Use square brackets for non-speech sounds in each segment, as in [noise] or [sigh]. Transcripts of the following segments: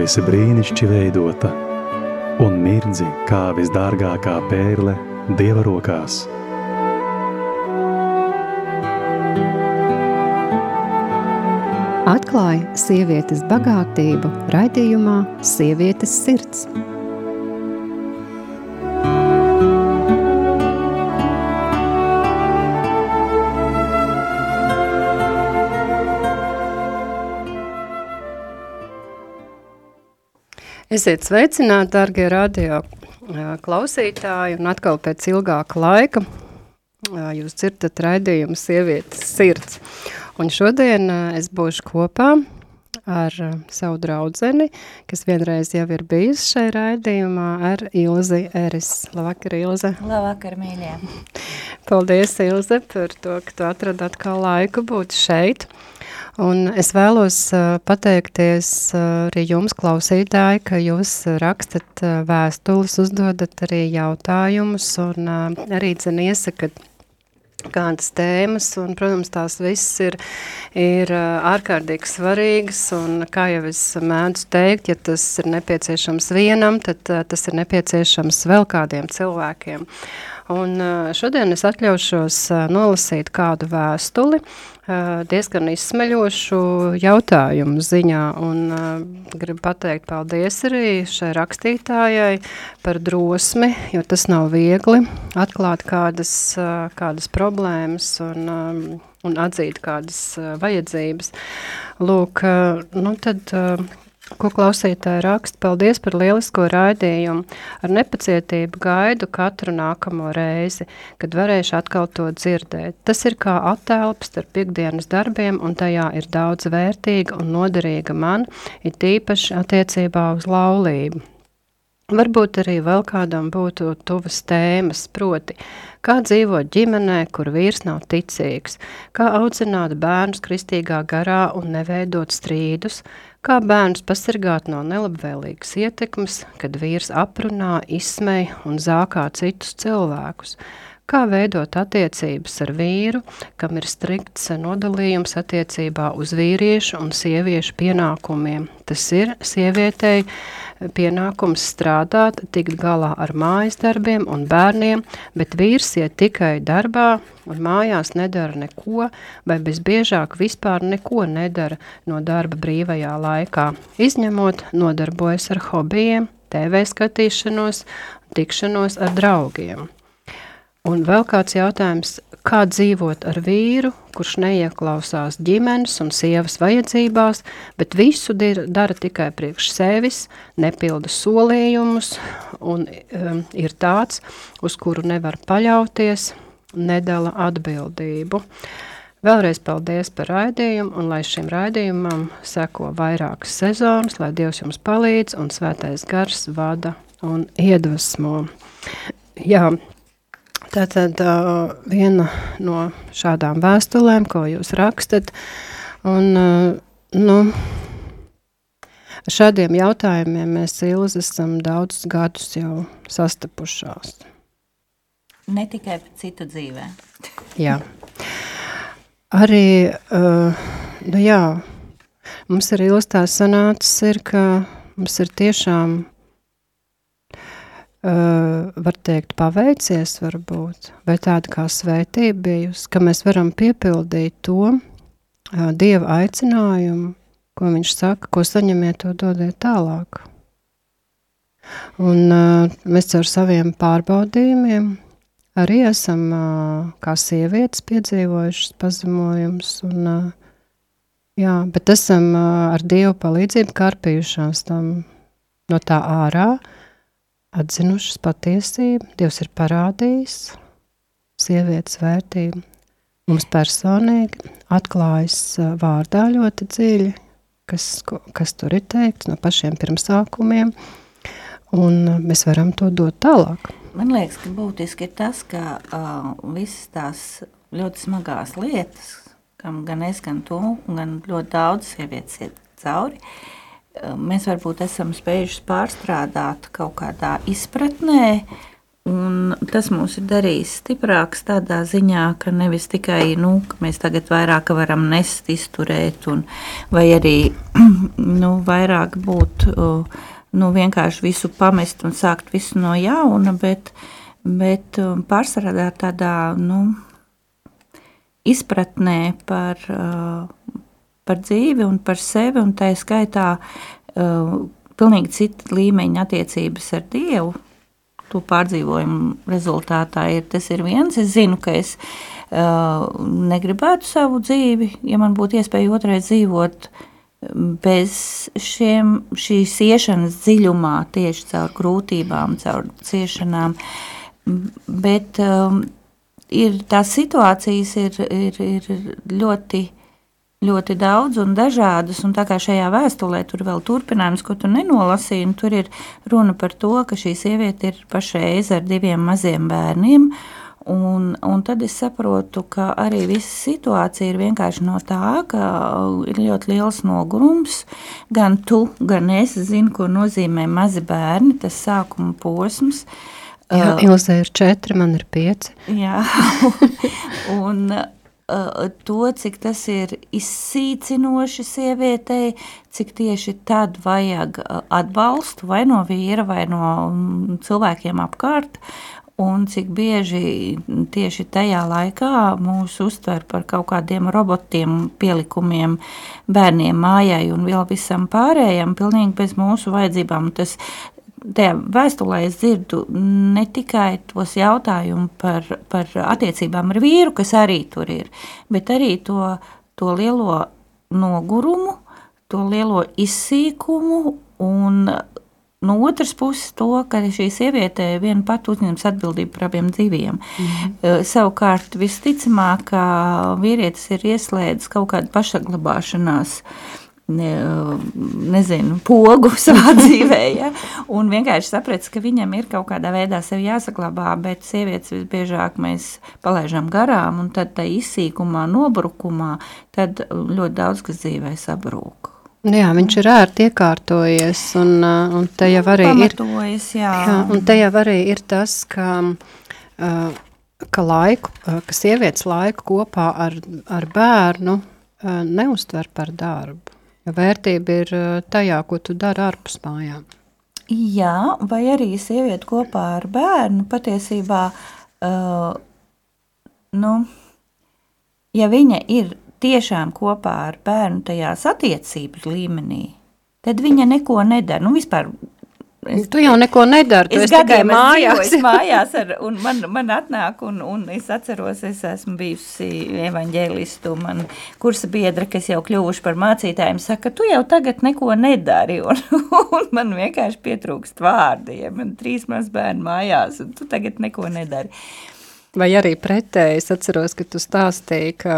esi brīnišķi veidota un mirdzi kā visdārgākā pērle Dieva rokās. Atklāja sievietes bagātību raidījumā Sievietes sirds. Esiet sveicināti, darbie radio klausītāji, un atkal pēc ilgāka laika jūs dzirdat raidījumu Sievietes sirds. Un šodien es būšu kopā ar savu draudzeni, kas vienreiz jau ir bijusi šai raidījumā, ar Ilzi Eris. Labvakar, Ilze! Labvakar, mīļie! Paldies, Ilze, par to, ka tu atradi atkal laiku būt šeit. Un es vēlos pateikties arī jums, klausītāji, ka jūs rakstat vēstules, uzdodat arī jautājumus un arī dzen iesakat kādas tēmas, un, protams, tās viss ir, ir ārkārtīgi svarīgas, un, kā jau es mēdzu teikt, ja tas ir nepieciešams vienam, tad tas ir nepieciešams vēl kādiem cilvēkiem. Un šodien es atļaušos nolasīt kādu vēstuli, diezgan izsmeļošu jautājumu ziņā, un gribu pateikt paldies arī šai rakstītājai par drosmi, jo tas nav viegli atklāt kādas, kādas problēmas un, un atzīt kādas vajadzības. Lūk, nu tad Ko klausītāji raksta, paldies par lielisko raidījumu. Ar nepacietību gaidu katru nākamo reizi, kad varēšu atkal to dzirdēt. Tas ir kā attēlps starp ikdienas darbiem, un tajā ir daudz vērtīga un noderīga man, ir tīpaši attiecībā uz laulību. Varbūt arī vēl kādam būtu tuvas tēmas, proti, kā dzīvot ģimenē, kur vīrs nav ticīgs, kā audzināt bērnus kristīgā garā un neveidot strīdus, Kā bērns pasargāt no nelabvēlīgas ietekmes, kad vīrs aprunā, izsmej un zākā citus cilvēkus? Kā veidot attiecības ar vīru, kam ir strikts nodalījums attiecībā uz vīriešu un sieviešu pienākumiem? Tas ir sievietei pienākums strādāt, tikt galā ar mājas darbiem un bērniem, bet vīrs iet tikai darbā un mājās nedara neko, vai visbiežāk vispār neko nedara no darba brīvajā laikā, izņemot nodarbojas ar hobijiem, TV skatīšanos, tikšanos ar draugiem. Un vēl kāds jautājums, kā dzīvot ar vīru, kurš neieklausās ģimenes un sievas vajadzībās, bet visu dir, dara tikai priekš sevis, nepilda solījumus un um, ir tāds, uz kuru nevar paļauties, nedala atbildību. Vēlreiz paldies par raidījumu, un lai šim raidījumam seko vairākas sezonas, lai Dievs jums palīdz un svētais gars vada un iedvesmo. Jā, Tātad uh, viena no šādām vēstulēm, ko jūs rakstat, un uh, nu, šādiem jautājumiem mēs Ilzi esam daudzus gadus jau sastapušās. Ne tikai citu dzīvē. jā. Arī, uh, nu jā, mums arī ilgstā sanācis ir, ka mums ir tiešām Uh, var teikt, paveicies, varbūt, vai tāda kā svētība bijusi, ka mēs varam piepildīt to uh, Dieva aicinājumu, ko viņš saka, ko saņemiet, to dodiet tālāk. Un uh, mēs ar saviem pārbaudījumiem arī esam kā sievietes piedzīvojušas pazemojumus, un, jā, bet esam ar Dievu palīdzību karpījušās tam no tā ārā, uh, atzinušas patiesību, Dievs ir parādījis sievietes vērtību. Mums personīgi atklājas vārdā ļoti dziļi, kas, kas tur ir teikts no pašiem pirmsākumiem, un mēs varam to dot tālāk. Man liekas, ka būtiski ir tas, ka uh, visas tās ļoti smagās lietas, kam gan es, gan tu, gan ļoti daudz sievietes iet cauri, uh, mēs varbūt esam spējuši pārstrādāt kaut kādā izpratnē, Un tas mūs ir darījis stiprāks tādā ziņā, ka nevis tikai nu, ka mēs tagad vairāk varam nest, izturēt, un, vai arī [clears throat] nu, vairāk būt nu, vienkārši visu pamest un sākt visu no jauna, bet, bet pārsvarā tādā nu, izpratnē par, par dzīvi un par sevi, un tā skaitā pilnīgi cita līmeņa attiecības ar Dievu to pārdzīvojumu rezultātā ir tas ir viens. Es zinu, ka es uh, negribētu savu dzīvi, ja man būtu iespēja otrais dzīvot bez šiem, šīs iešanas dziļumā, tieši caur grūtībām, caur ciešanām. Bet um, ir, tās situācijas ir, ir, ir ļoti ļoti daudz un dažādas, un tā kā šajā vēstulē tur vēl turpinājums, ko tu nenolasīji, tur ir runa par to, ka šī sieviete ir pašreiz ar diviem maziem bērniem, Un, un tad es saprotu, ka arī visa situācija ir vienkārši no tā, ka ir ļoti liels nogurums. Gan tu, gan es zinu, ko nozīmē mazi bērni, tas sākuma posms. Jā, Ilze ir četri, man ir pieci. Jā, [laughs] un, to, cik tas ir izsīcinoši sievietei, cik tieši tad vajag atbalstu vai no vīra, vai no mm, cilvēkiem apkārt. Un cik bieži tieši tajā laikā mūs uztver par kaut kādiem robotiem, pielikumiem, bērniem mājai un vēl visam pārējam, pilnīgi bez mūsu vajadzībām. Tas tajā vēstulē es dzirdu ne tikai tos jautājumus par, par attiecībām ar vīru, kas arī tur ir, bet arī to, to lielo nogurumu, to lielo izsīkumu un no otras puses to, ka šī sieviete viena pati uzņems atbildību par abiem dzīviem. Mm. Savukārt visticamāk, ka vīrietis ir ieslēdzis kaut kādu pašaglabāšanās uh, ne, nezinu, pogu [laughs] savā [laughs] dzīvē. Ja? Un vienkārši sapratu, ka viņam ir kaut kādā veidā sevi jāsaglabā, bet sievietes visbiežāk mēs palaižam garām, un tad tā izsīkumā, nobrukumā, tad ļoti daudz kas dzīvē sabrūk. Jā, viņš ir ērti iekārtojies, un, un te jau arī ir, jā. Jā, un te jau arī ir tas, ka, ka laiku, ka sievietes laiku kopā ar, ar bērnu neuztver par darbu. Vērtība ir eh, tajā, ko tu dari ārpus mājām. Jā, vai arī sieviete kopā ar bērnu patiesībā, uh, nu, ja viņa ir tiešām kopā ar bērnu tajās attiecības līmenī, tad viņa neko nedara. Nu, vispār Es, tu jau neko nedari, tu esi tikai mājās. mājās ar, un man, man atnāk, un, un es atceros, es esmu bijusi evaņģēlistu, man kursa biedra, kas jau kļuvuši par mācītājiem, saka, tu jau tagad neko nedari, un, [laughs] un man vienkārši pietrūkst vārdiem, man trīs mazbērni mājās, un tu tagad neko nedari. Vai arī pretēji, es atceros, ka tu stāstīji, ka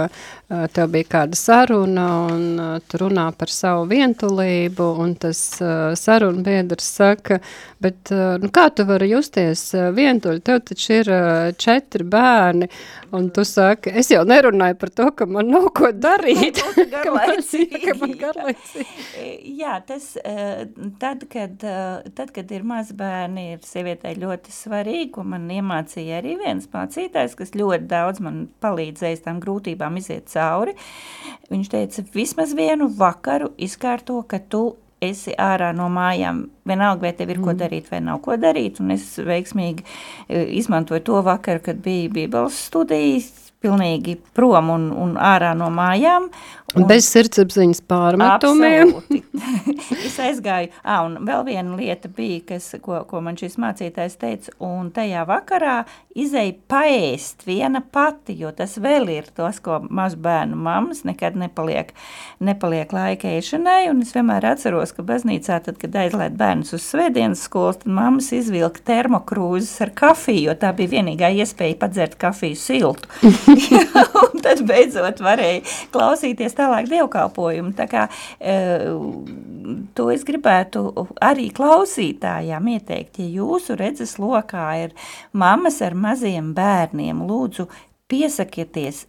tev bija kāda saruna un uh, tu runā par savu vientulību un tas uh, saruna biedrs saka, bet nu, kā tu vari justies vientuļi, tev taču ir četri bērni un tu saki, es jau nerunāju par to, ka man nav ko darīt. ka man, [laughs] ka man garlaicīgi. [laughs] Jā, tas tad, kad, tad, kad ir maz bērni, ir sievietei ļoti svarīgi, ko man iemācīja arī viens mācītājs, kas ļoti daudz man palīdzējis tam grūtībām iziet cauri. Viņš teica, vismaz vienu vakaru izkārto, ka tu esi ārā no mājām, vienalga, vai tev ir mm. ko darīt vai nav ko darīt, un es veiksmīgi e, izmantoju to vakaru, kad bija bībeles studijas, pilnīgi prom un, un ārā no mājām, Un, Bez sirdsapziņas pārmetumiem. [laughs] es aizgāju, ah, un vēl viena lieta bija, kas, ko, ko man šis mācītājs teica, un tajā vakarā izēja paēst viena pati, jo tas vēl ir tos, ko maz bērnu mammas nekad nepaliek, nepaliek laika ēšanai, un es vienmēr atceros, ka baznīcā, tad, kad aizlaid bērnus uz svētdienas skolas, tad mammas izvilka termokrūzes ar kafiju, jo tā bija vienīgā iespēja padzert kafiju siltu. [laughs] [laughs] un tad beidzot varēja klausīties tālāk dievkalpojumu. Tā kā uh, to es gribētu arī klausītājām ieteikt, ja jūsu redzes lokā ir mammas ar maziem bērniem, lūdzu piesakieties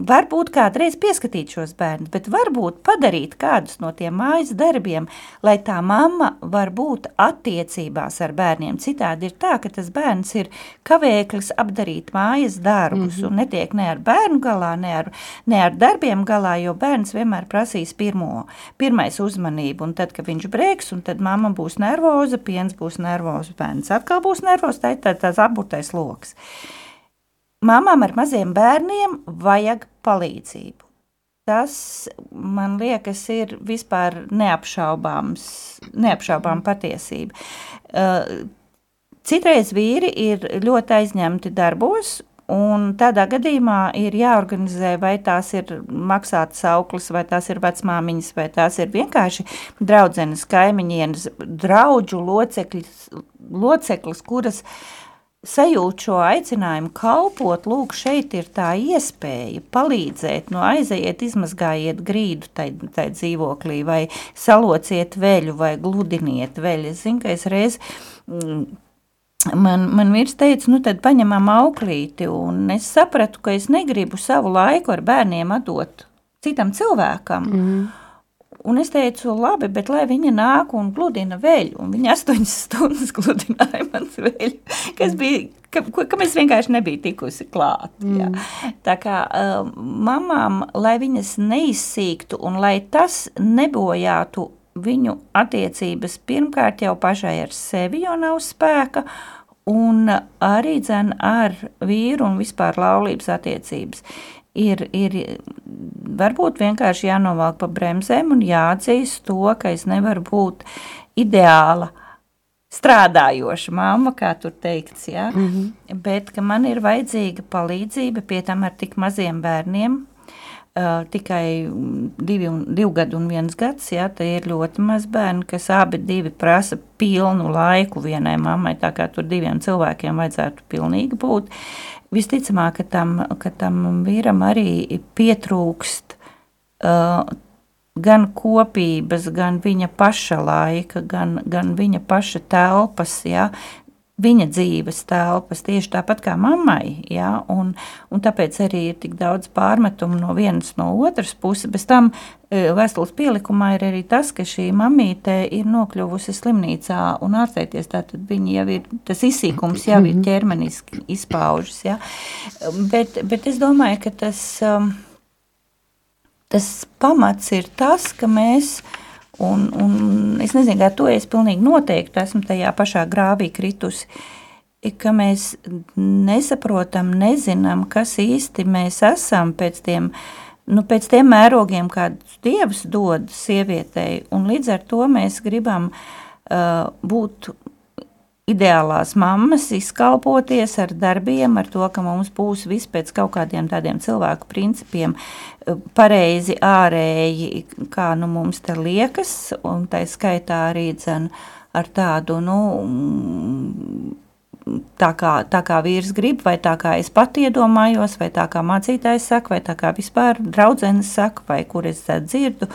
Varbūt kādreiz pieskatīt šos bērnus, bet varbūt padarīt kādus no tiem mājas darbiem, lai tā mamma var būt attiecībās ar bērniem. Citādi ir tā, ka tas bērns ir kavēklis apdarīt mājas darbus mm -hmm. un netiek ne ar bērnu galā, ne ar, ne ar darbiem galā, jo bērns vienmēr prasīs pirmo, pirmais uzmanību. Un tad, kad viņš brēks, un tad mamma būs nervoza, piens būs nervozs, bērns atkal būs nervozs, tā ir tā, tās apburtais loks. Mamām ar maziem bērniem vajag palīdzību. Tas, man liekas, ir vispār neapšaubāms, neapšaubām patiesība. Uh, citreiz vīri ir ļoti aizņemti darbos, Un tādā gadījumā ir jāorganizē, vai tās ir maksātas auklis, vai tās ir vecmāmiņas, vai tās ir vienkārši draudzenes, kaimiņienes, draudžu locekļas, loceklis, kuras uh, sajūt šo aicinājumu kalpot, lūk, šeit ir tā iespēja palīdzēt, no nu, aizejiet, izmazgājiet grīdu tai dzīvoklī, vai salociet veļu, vai gludiniet veļu. Es zinu, ka es reiz... Mm, Man, man vīrs teica, nu tad paņemam auklīti, un es sapratu, ka es negribu savu laiku ar bērniem atdot citam cilvēkam. Mm. Un es teicu, labi, bet lai viņa nāk un gludina veļu, un viņa astoņas [laughs] stundas gludināja mans veļu, kas bija, ka, ka mēs vienkārši nebija tikusi klāt. Mm. Jā. Tā kā uh, mamām, lai viņas neizsīktu un lai tas nebojātu viņu attiecības pirmkārt jau pašai ar sevi, jo nav spēka, un arī dzen ar vīru un vispār laulības attiecības ir, ir varbūt vienkārši jānovelk pa bremzēm un jāatzīst to, ka es nevaru būt ideāla strādājoša mamma, kā tur teikts, ja? mm -hmm. bet ka man ir vajadzīga palīdzība pie tam ar tik maziem bērniem, Uh, tikai divi, un, divi gadi un viens gads. Jā, tie ir ļoti maz bērni, kas abi prasa pilnu laiku vienai mammai. Tā kā tur diviem cilvēkiem vajadzētu pilnīgi būt. Visticamāk, ka tam, ka tam vīram arī pietrūkst uh, gan kopības, gan viņa paša laika, gan, gan viņa paša telpas, ja, viņa dzīves telpas, tieši tāpat kā mammai. Ja? Un, un tāpēc arī ir tik daudz pārmetumu no vienas no otras puses. Bez tam e, vēstules pielikumā ir arī tas, ka šī mamīte ir nokļuvusi slimnīcā un ārstēties. Tātad viņa jau ir, tas izsīkums jau ir mhm. ķermeniski izpaužas. Ja? Bet, bet es domāju, ka tas, um, tas pamats ir tas, ka mēs Un, un es nezinu, kā to es pilnīgi noteikti esmu tajā pašā grāvī kritusi. Ka mēs nesaprotam, nezinām, kas īsti mēs esam pēc tiem, nu, pēc tiem mērogiem, kādus dievs dod sievietei. Un līdz ar to mēs gribam uh, būt ideālās mammas izkalpoties ar darbiem, ar to, ka mums būs viss pēc kaut kādiem tādiem cilvēku principiem eh, pareizi ārēji, kā nu mums te liekas, un tai skaitā arī dzen ar tādu, nu, tā kā, tā kā vīrs grib, vai tā kā es pat iedomājos, vai tā kā mācītājs saka, vai tā kā vispār draudzenes saka, vai kur es dzirdu,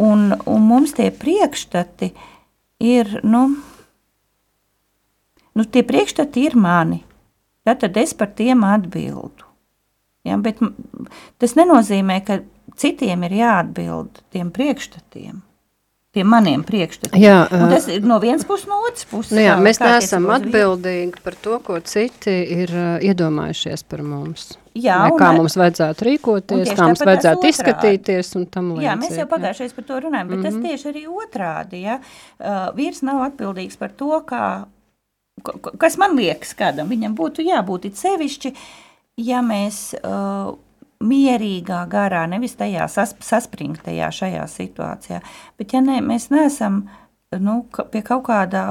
un, un mums tie priekšstati ir, nu, nu, tie priekšstati ir mani. Ja, tad es par tiem atbildu. Ja, bet tas nenozīmē, ka citiem ir jāatbild tiem priekšstatiem. Pie maniem priekšstatiem. Jā, uh, tas ir no vienas puses, no otras puses. Nu jā, mēs neesam atbildīgi par to, ko citi ir uh, iedomājušies par mums. Jā, ne, kā mums vajadzētu rīkoties, kā mums vajadzētu izskatīties un tam līdzīgi. Jā, mēs jau pagājušajā par to runājam, bet mm -hmm. tas mhm. tieši arī otrādi. Ja? Uh, vīrs nav atbildīgs par to, kā kas man liekas, kādam viņam būtu jābūt sevišķi, ja mēs uh, mierīgā garā, nevis tajā sas, saspringtajā šajā situācijā, bet ja ne, mēs neesam nu, pie kaut, kādā,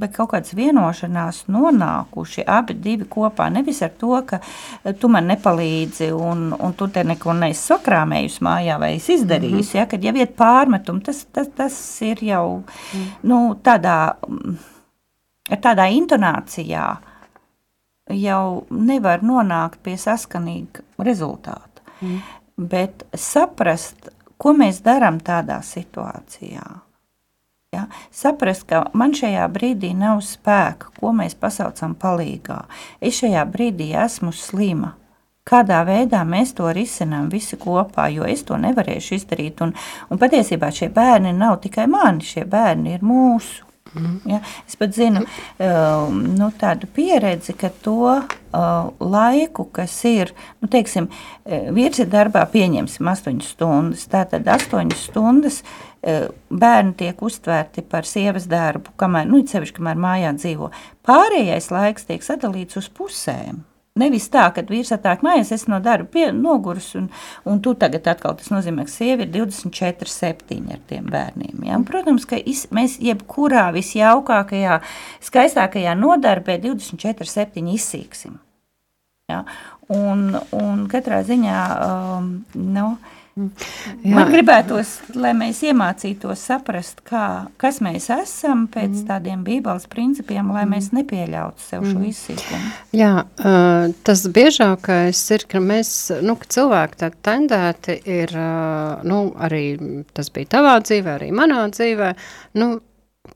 pie kaut kādas vienošanās nonākuši abi divi kopā, nevis ar to, ka tu man nepalīdzi un, un tu te neko neesi sakrāmējis mājā vai esi izdarījis, mm -hmm. ja, kad jau iet pārmetumi, tas, tas, tas ir jau mm. nu, tādā ar tādā intonācijā jau nevar nonākt pie saskanīga rezultāta. Mm. Bet saprast, ko mēs darām tādā situācijā. Ja? Saprast, ka man šajā brīdī nav spēka, ko mēs pasaucam palīgā. Es šajā brīdī esmu slima. kādā veidā mēs to risinām visi kopā, jo es to nevarēšu izdarīt. Un, un patiesībā šie bērni nav tikai mani, šie bērni ir mūsu. Ja? Es pat zinu uh, nu, tādu pieredzi, ka to uh, laiku, kas ir, nu, teiksim, vīrs ir darbā, pieņemsim 8 stundas. Tātad 8 stundas uh, bērni tiek uztvērti par sievas darbu, kamēr, nu, sevišķi, kamēr mājā dzīvo. Pārējais laiks tiek sadalīts uz pusēm. Nevis tā, ka vīrs atnāk mājās, es no darba pie, nogurus, un, un tu tagad atkal tas nozīmē, ka sieviete ir 24, 7 ar tiem bērniem. Ja? Un, protams, ka is, mēs jebkurā visjaukākajā, skaistākajā nodarbē 24, 7 izsīksim. Ja? Un, un katrā ziņā, um, nu, no, Jā. Man gribētos, lai mēs iemācītos saprast, kā, kas mēs esam pēc mm. tādiem bībeles principiem, lai mēs mm. nepieļautu sev šo mm. izsīkumu. Jā, tas biežākais ir, ka mēs, nu, ka cilvēki tā tendēti ir, nu, arī tas bija tavā dzīvē, arī manā dzīvē, nu,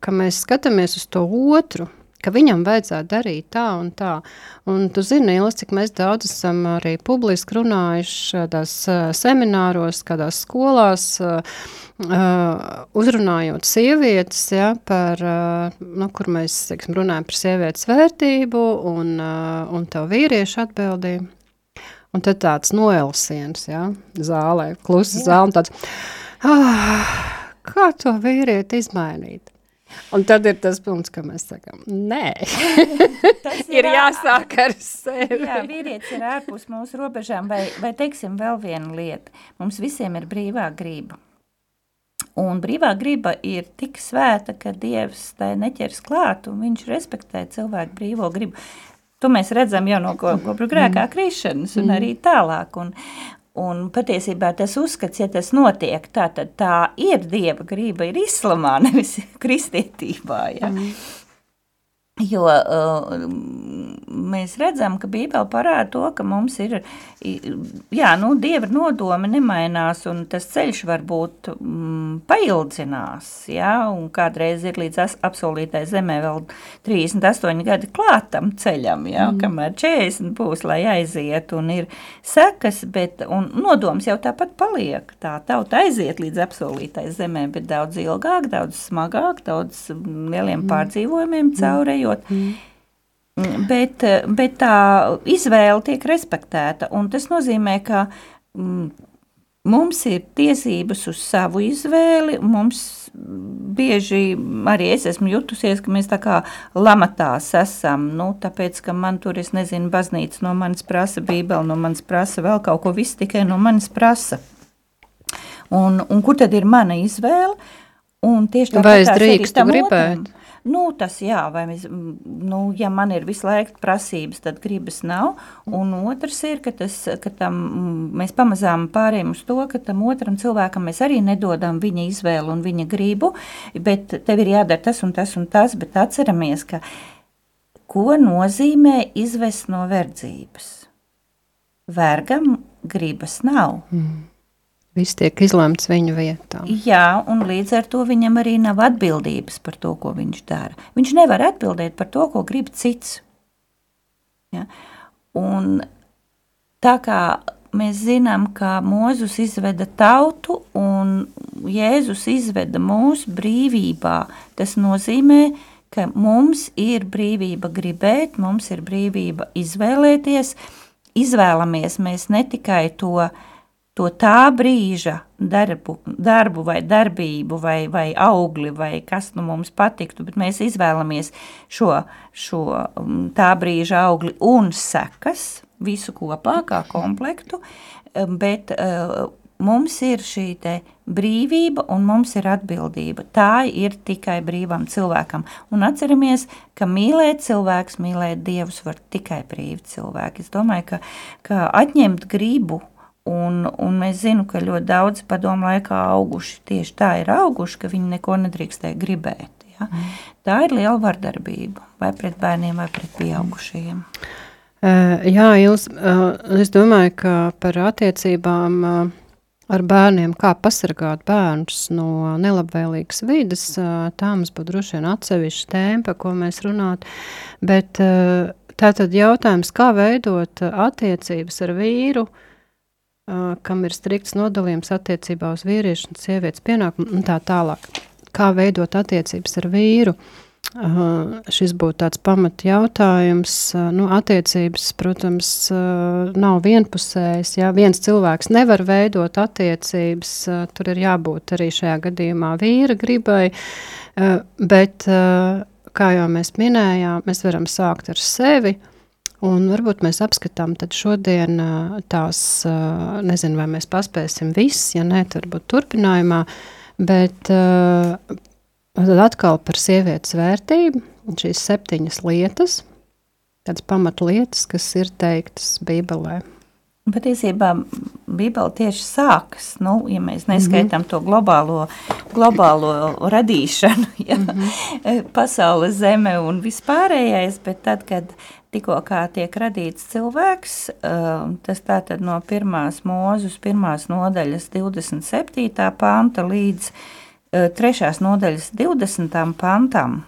ka mēs skatāmies uz to otru, ka viņam vajadzētu darīt tā un tā. Un tu zini, Ilis, cik mēs daudz esam arī publiski runājuši šādās uh, semināros, kādās skolās, uzrunājot sievietes, ja, par, nu, kur mēs, teiksim, runājam par sievietes vērtību un, un tev vīriešu atbildību. Un tad tāds noelsiens, ja, zālē, klusa zāle, un tāds, ah, kā to vīrieti izmainīt? Un tad ir tas punkts, ka mēs sakām, nē, [laughs] ir, ir jāsāk ar sevi. Jā, vīrietis ir ārpus mūsu robežām, vai, vai teiksim vēl viena lieta. Mums visiem ir brīvā grība. Un brīvā griba ir tik svēta, ka Dievs tai neķers klāt, un viņš respektē cilvēku brīvo gribu. To mēs redzam jau no kopra grēkā krišanas un arī tālāk. Un, Un patiesībā tas uzskats, ja tas notiek, tā, tad tā ir dieva grība, ir islamā, [laughs] nevis kristietībā. Ja? Mm. Jo uh, mēs redzam, ka Bībele parāda to, ka mums ir, jā, nu, Dieva nodomi nemainās, un tas ceļš varbūt mm, paildzinās, jā, un kādreiz ir līdz apsolītai zemē vēl 38 gadi klātam ceļam, jā, mm. kamēr 40 būs, lai aiziet, un ir sekas, bet, un nodoms jau tāpat paliek, tā tauta aiziet līdz apsolītai zemē, bet daudz ilgāk, daudz smagāk, daudz lieliem mm. pārdzīvojumiem caurējot, dzīvojot. Mm. Bet, bet tā izvēle tiek respektēta, tas nozīmē, ka mm, mums ir tiesības uz savu izvēli. Mums bieži arī es esmu jutusies, ka mēs tā kā lamatās esam. Nu, tāpēc, ka man tur, es nezinu, baznīca no manis prasa, bībeli no manis prasa, vēl kaut ko, viss tikai no manis prasa. Un, un kur tad ir mana izvēle? Un tieši tāpat Vai es drīkstu gribēt? Otram, Nu, tas jā, vai mēs, nu, ja man ir visu laiku prasības, tad gribas nav. Un otrs ir, ka, tas, ka tam, mēs pamazām pārējām uz to, ka tam otram cilvēkam mēs arī nedodam viņa izvēlu un viņa gribu, bet tev ir jādara tas un tas un tas, bet atceramies, ka ko nozīmē izvest no verdzības? Vergam gribas nav. Mm. Viss tiek izlemts viņu vietā. Jā, un līdz ar to viņam arī nav atbildības par to, ko viņš dara. Viņš nevar atbildēt par to, ko grib cits. Ja? Un tā kā mēs zinām, ka Mozus izveda tautu un Jēzus izveda mūsu brīvībā, tas nozīmē, ka mums ir brīvība gribēt, mums ir brīvība izvēlēties. Izvēlamies mēs ne tikai to, uh, to tā brīža darbu, darbu vai darbību, vai, vai augli, vai kas nu mums patiktu, bet mēs izvēlamies šo, šo um, tā brīža augli un sekas visu kopā kā komplektu, um, bet uh, mums ir šī brīvība un mums ir atbildība. Tā ir tikai brīvam cilvēkam. Un atceramies, ka mīlēt cilvēks, mīlēt dievus var tikai brīvi cilvēki. Es domāju, ka, ka atņemt gribu Un, un mēs zinām, ka ļoti daudz padomu laikā auguši tieši tā ir auguši, ka viņi neko nedrīkstēja gribēt. Ja? Mm. Tā ir liela vardarbība vai pret bērniem, vai pret pieaugušajiem. Uh, jā, jūs, uh, es domāju, ka par attiecībām uh, ar bērniem, kā pasargāt bērnus no nelabvēlīgas vidas, tā mums būtu droši vien atsevišķa tēma, par ko mēs runāt. Bet tātad jautājums, kā veidot attiecības ar vīru, kam ir strikts nodalījums attiecībā uz vīriešu un sievietes pienākumu un tā tālāk. Kā veidot attiecības ar vīru? Uh, šis būtu tāds pamat jautājums. Uh, nu, attiecības, protams, uh, nav vienpusējas. Ja viens cilvēks nevar veidot attiecības, tur ir jābūt arī šajā gadījumā vīra gribai. Bet, kā jau mēs minējām, mēs varam sākt ar sevi. Un varbūt mēs apskatām šodien tās, nezinu, vai mēs paspēsim viss, ja nē, tad varbūt turpinājumā. Bet Tad atkal par sievietes vērtību, šīs septiņas lietas, tādas pamatlietas, kas ir teiktas Bībelē. Patiesībā Bībele tieši sākas, nu, ja mēs neskaitām mm -hmm. to globālo, globālo radīšanu, ja, mm -hmm. [laughs] pasaules zeme un vispārējais, bet tad, kad tikko tiek radīts cilvēks, tas tātad no pirmās mūzus, pirmās nodaļas 27. panta līdz trešās nodaļas 20. pantam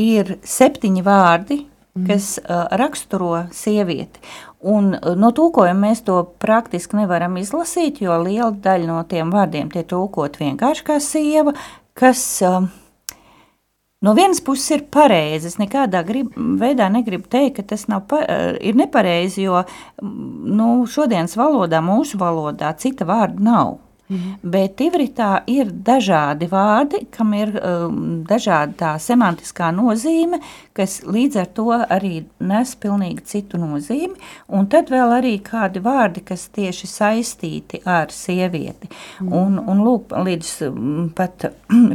ir septiņi vārdi, mm. kas uh, raksturo sievieti. Un no tūkojuma mēs to praktiski nevaram izlasīt, jo liela daļa no tiem vārdiem tiek tūkot vienkārši kā sieva, kas uh, no vienas puses ir pareizi. Es nekādā grib, veidā negribu teikt, ka tas nav uh, ir nepareizi, jo nu, šodienas valodā, mūsu valodā, cita vārda nav. Mhm. Bet ivritā ir dažādi vārdi, kam ir um, dažāda tā semantiskā nozīme, kas līdz ar to arī nes pilnīgi citu nozīmi. Un tad vēl arī kādi vārdi, kas tieši saistīti ar sievieti. Mhm. Un, un lūk, līdz um, pat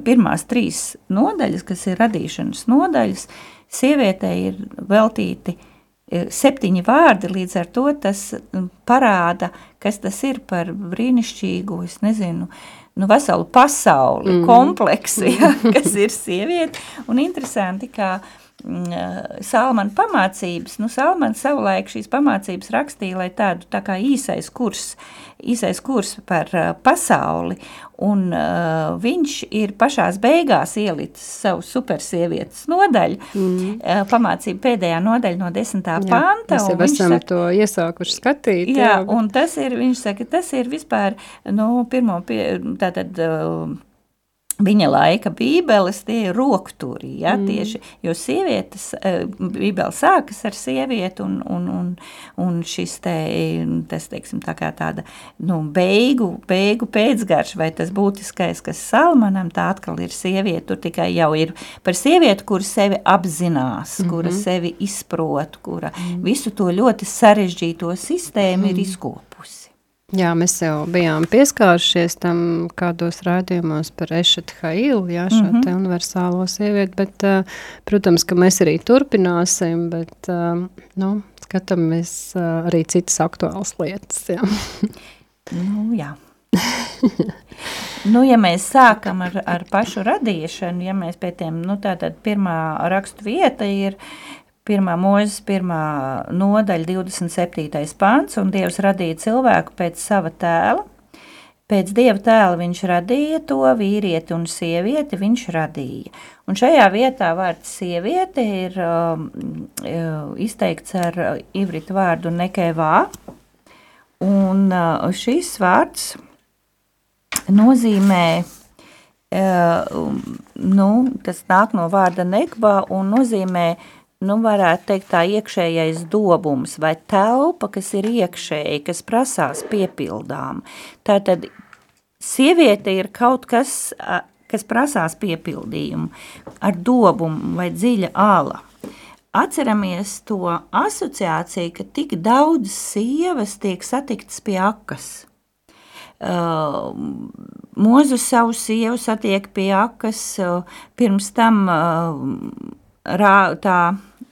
pirmās trīs nodaļas, kas ir radīšanas nodaļas, sievietei ir veltīti septiņi vārdi, līdz ar to tas parāda, kas tas ir par brīnišķīgu, es nezinu, nu, veselu pasauli, mm. kompleksi, ja, [laughs] kas ir sieviete. Un interesanti, kā uh, Mm, eh, Salmana pamācības. Nu, Salmana savulaik šīs pamācības rakstīja, lai tādu tā kā īsais kurs, īsais kurs par uh, pasauli, un uh, viņš ir pašās beigās ielicis savu supersievietes nodaļu, mm. uh, pamācību pēdējā nodaļa no desmitā jā, panta. Mēs jau esam saka, to iesākuši skatīt. Jā, jā, un tas ir, viņš saka, tas ir vispār, nu, pirmo, pie, tātad, uh, Viņa laika bībeles tie ir rokturi, ja, mm. tieši, jo sievietes, eh, bībele sākas ar sievieti un, un, un, un šis te, tas, teiksim, tā kā tāda, nu, beigu, beigu pēcgarš, vai tas būtiskais, kas Salmanam, tā atkal ir sieviete, tur tikai jau ir par sievieti, kura sevi apzinās, mm -hmm. kura sevi izprot, kura mm. visu to ļoti sarežģīto sistēmu mm. ir izkopusi. Jā, mēs jau bijām pieskārušies tam kādos rādījumos par Ešetu Hailu, jā, šo mm -hmm. te universālo sievieti, bet, uh, protams, ka mēs arī turpināsim, bet, uh, nu, skatāmies uh, arī citas aktuālas lietas, jā. nu, jā. nu, ja mēs sākam ar, ar pašu radīšanu, ja mēs pie tiem, nu, tātad pirmā rakstu vieta ir, Pirmā mūzes, pirmā nodaļa, 27. pants, un Dievs radīja cilvēku pēc sava tēla. Pēc dieva tēla viņš radīja to vīrieti un sievieti, viņš radīja. Un šajā vietā vārds sieviete ir um, uh, izteikts ar ivritu vārdu nekēvā, un uh, šis vārds nozīmē, uh, nu, tas nāk no vārda nekvā un nozīmē uh, nu, varētu teikt, tā iekšējais dobums vai telpa, kas ir iekšēji, kas prasās piepildām. Tātad sieviete ir kaut kas, kas prasās piepildījumu ar dobumu vai dziļa āla. Atceramies to asociāciju, ka tik daudz sievas tiek satiktas pie akas. Uh, Mūzu savu sievu satiek pie akas, uh, pirms tam uh, rā, tā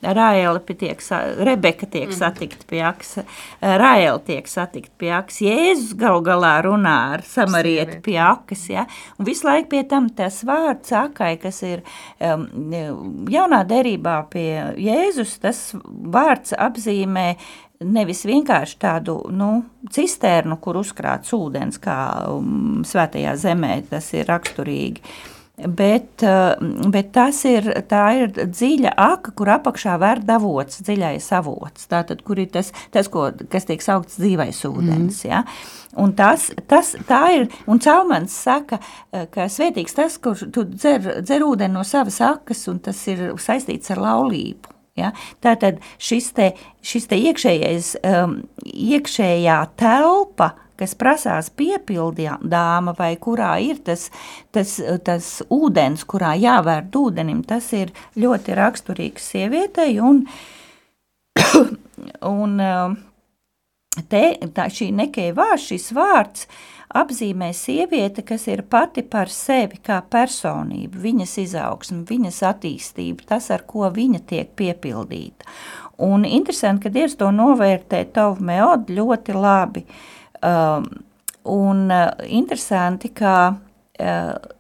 Rāēla tiek, Rebeka tiek mm. satikta pie aksa, Rāēla tiek satikta pie aksa, Jēzus gal galā runā ar samarieti pie akas, ja, un visu laiku pie tam tas vārds akai, kas ir um, jaunā derībā pie Jēzus, tas vārds apzīmē nevis vienkārši tādu nu, cisternu, kur uzkrāts ūdens, kā um, svētajā zemē tas ir raksturīgi, uh, bet tas ir, ir dziļa aka, kur apakšā ver avots, dziļais avots. Tātad, kur ir tas, tas ko, kas tiek saukts dzīvais ūdens. Mm. Ja? Un tas, tas ir, un Caumans saka, uh, ka svētīgs tas, kur tu dzer, dzer ūdeni no savas akas, un tas ir saistīts ar laulību. Ja? Tātad šis te, šis te iekšējais, um, iekšējā telpa, kas prasās piepildāma, vai kurā ir tas, tas, tas ūdens, kurā jāvērt ūdenim, tas ir ļoti raksturīgs sievietei. Un, [coughs] un um, te, tā, šī nekēvā, šis vārds apzīmē sieviete, kas ir pati par sevi kā personība, viņas izaugsme, viņas attīstība, tas, ar ko viņa tiek piepildīta. Un interesanti, ka Dievs to novērtē tavu meodu ļoti labi. Um, un uh, interesanti, ka uh,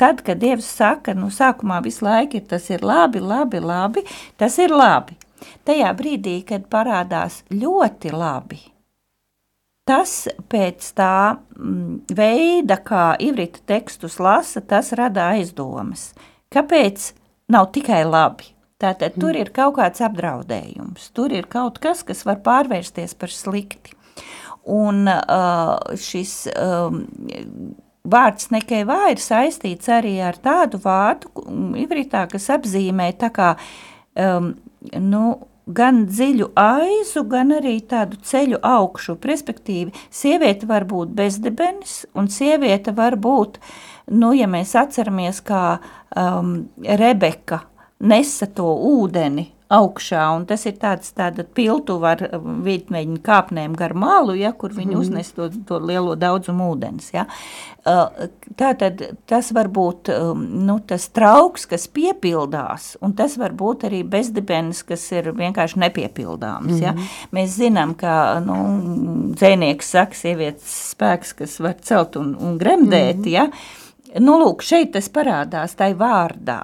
tad, kad Dievs saka, nu sākumā visu laiku ir tas ir labi, labi, labi, tas ir labi. Tajā brīdī, kad parādās ļoti labi, Tas pēc tā mm, veida, kā Ivrita tekstus lasa, tas rada aizdomas. Kāpēc nav tikai labi? Tātad mm. tur ir kaut kāds apdraudējums, tur ir kaut kas, kas var pārvērsties par slikti. Un uh, šis um, vārds nekēvā ir saistīts arī ar tādu vārdu, ivritā, kas apzīmē tā kā, um, nu, gan dziļu aizu, gan arī tādu ceļu augšu. Respektīvi, sieviete var būt bezdebenis, un sieviete var būt, nu, ja mēs atceramies, kā um, Rebeka nesa to ūdeni augšā, un tas ir tāds tāda piltuva ar um, vītmeņu kāpnēm gar malu, ja, kur viņi mm. uznes to, to lielo daudzumu ūdens, ja. Uh, tātad tas var būt, um, nu, tas trauks, kas piepildās, un tas var būt arī bezdibenis, kas ir vienkārši nepiepildāms, mm. ja. Mhm. Mēs zinām, ka, nu, dzēnieks saka, sievietes spēks, kas var celt un, un gremdēt, mm. ja. Nu, lūk, šeit tas parādās tai vārdā,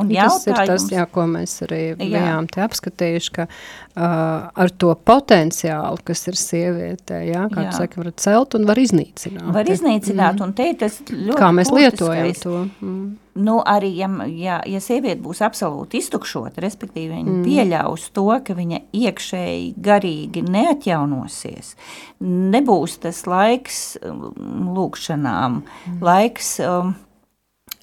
Un tas ir tas, jā, ko mēs arī jā. bijām apskatījuši, ka uh, ar to potenciālu, kas ir sievietē, jā, kā jā. saka, var celt un var iznīcināt. Var iznīcināt, mm. un te tas ļoti Kā mēs lietojam to. Mm. Nu, arī, ja, ja, ja sieviete būs absolūti iztukšota, respektīvi viņa mm. pieļaus to, ka viņa iekšēji garīgi neatjaunosies, nebūs tas laiks lūkšanām, mm. laiks, um,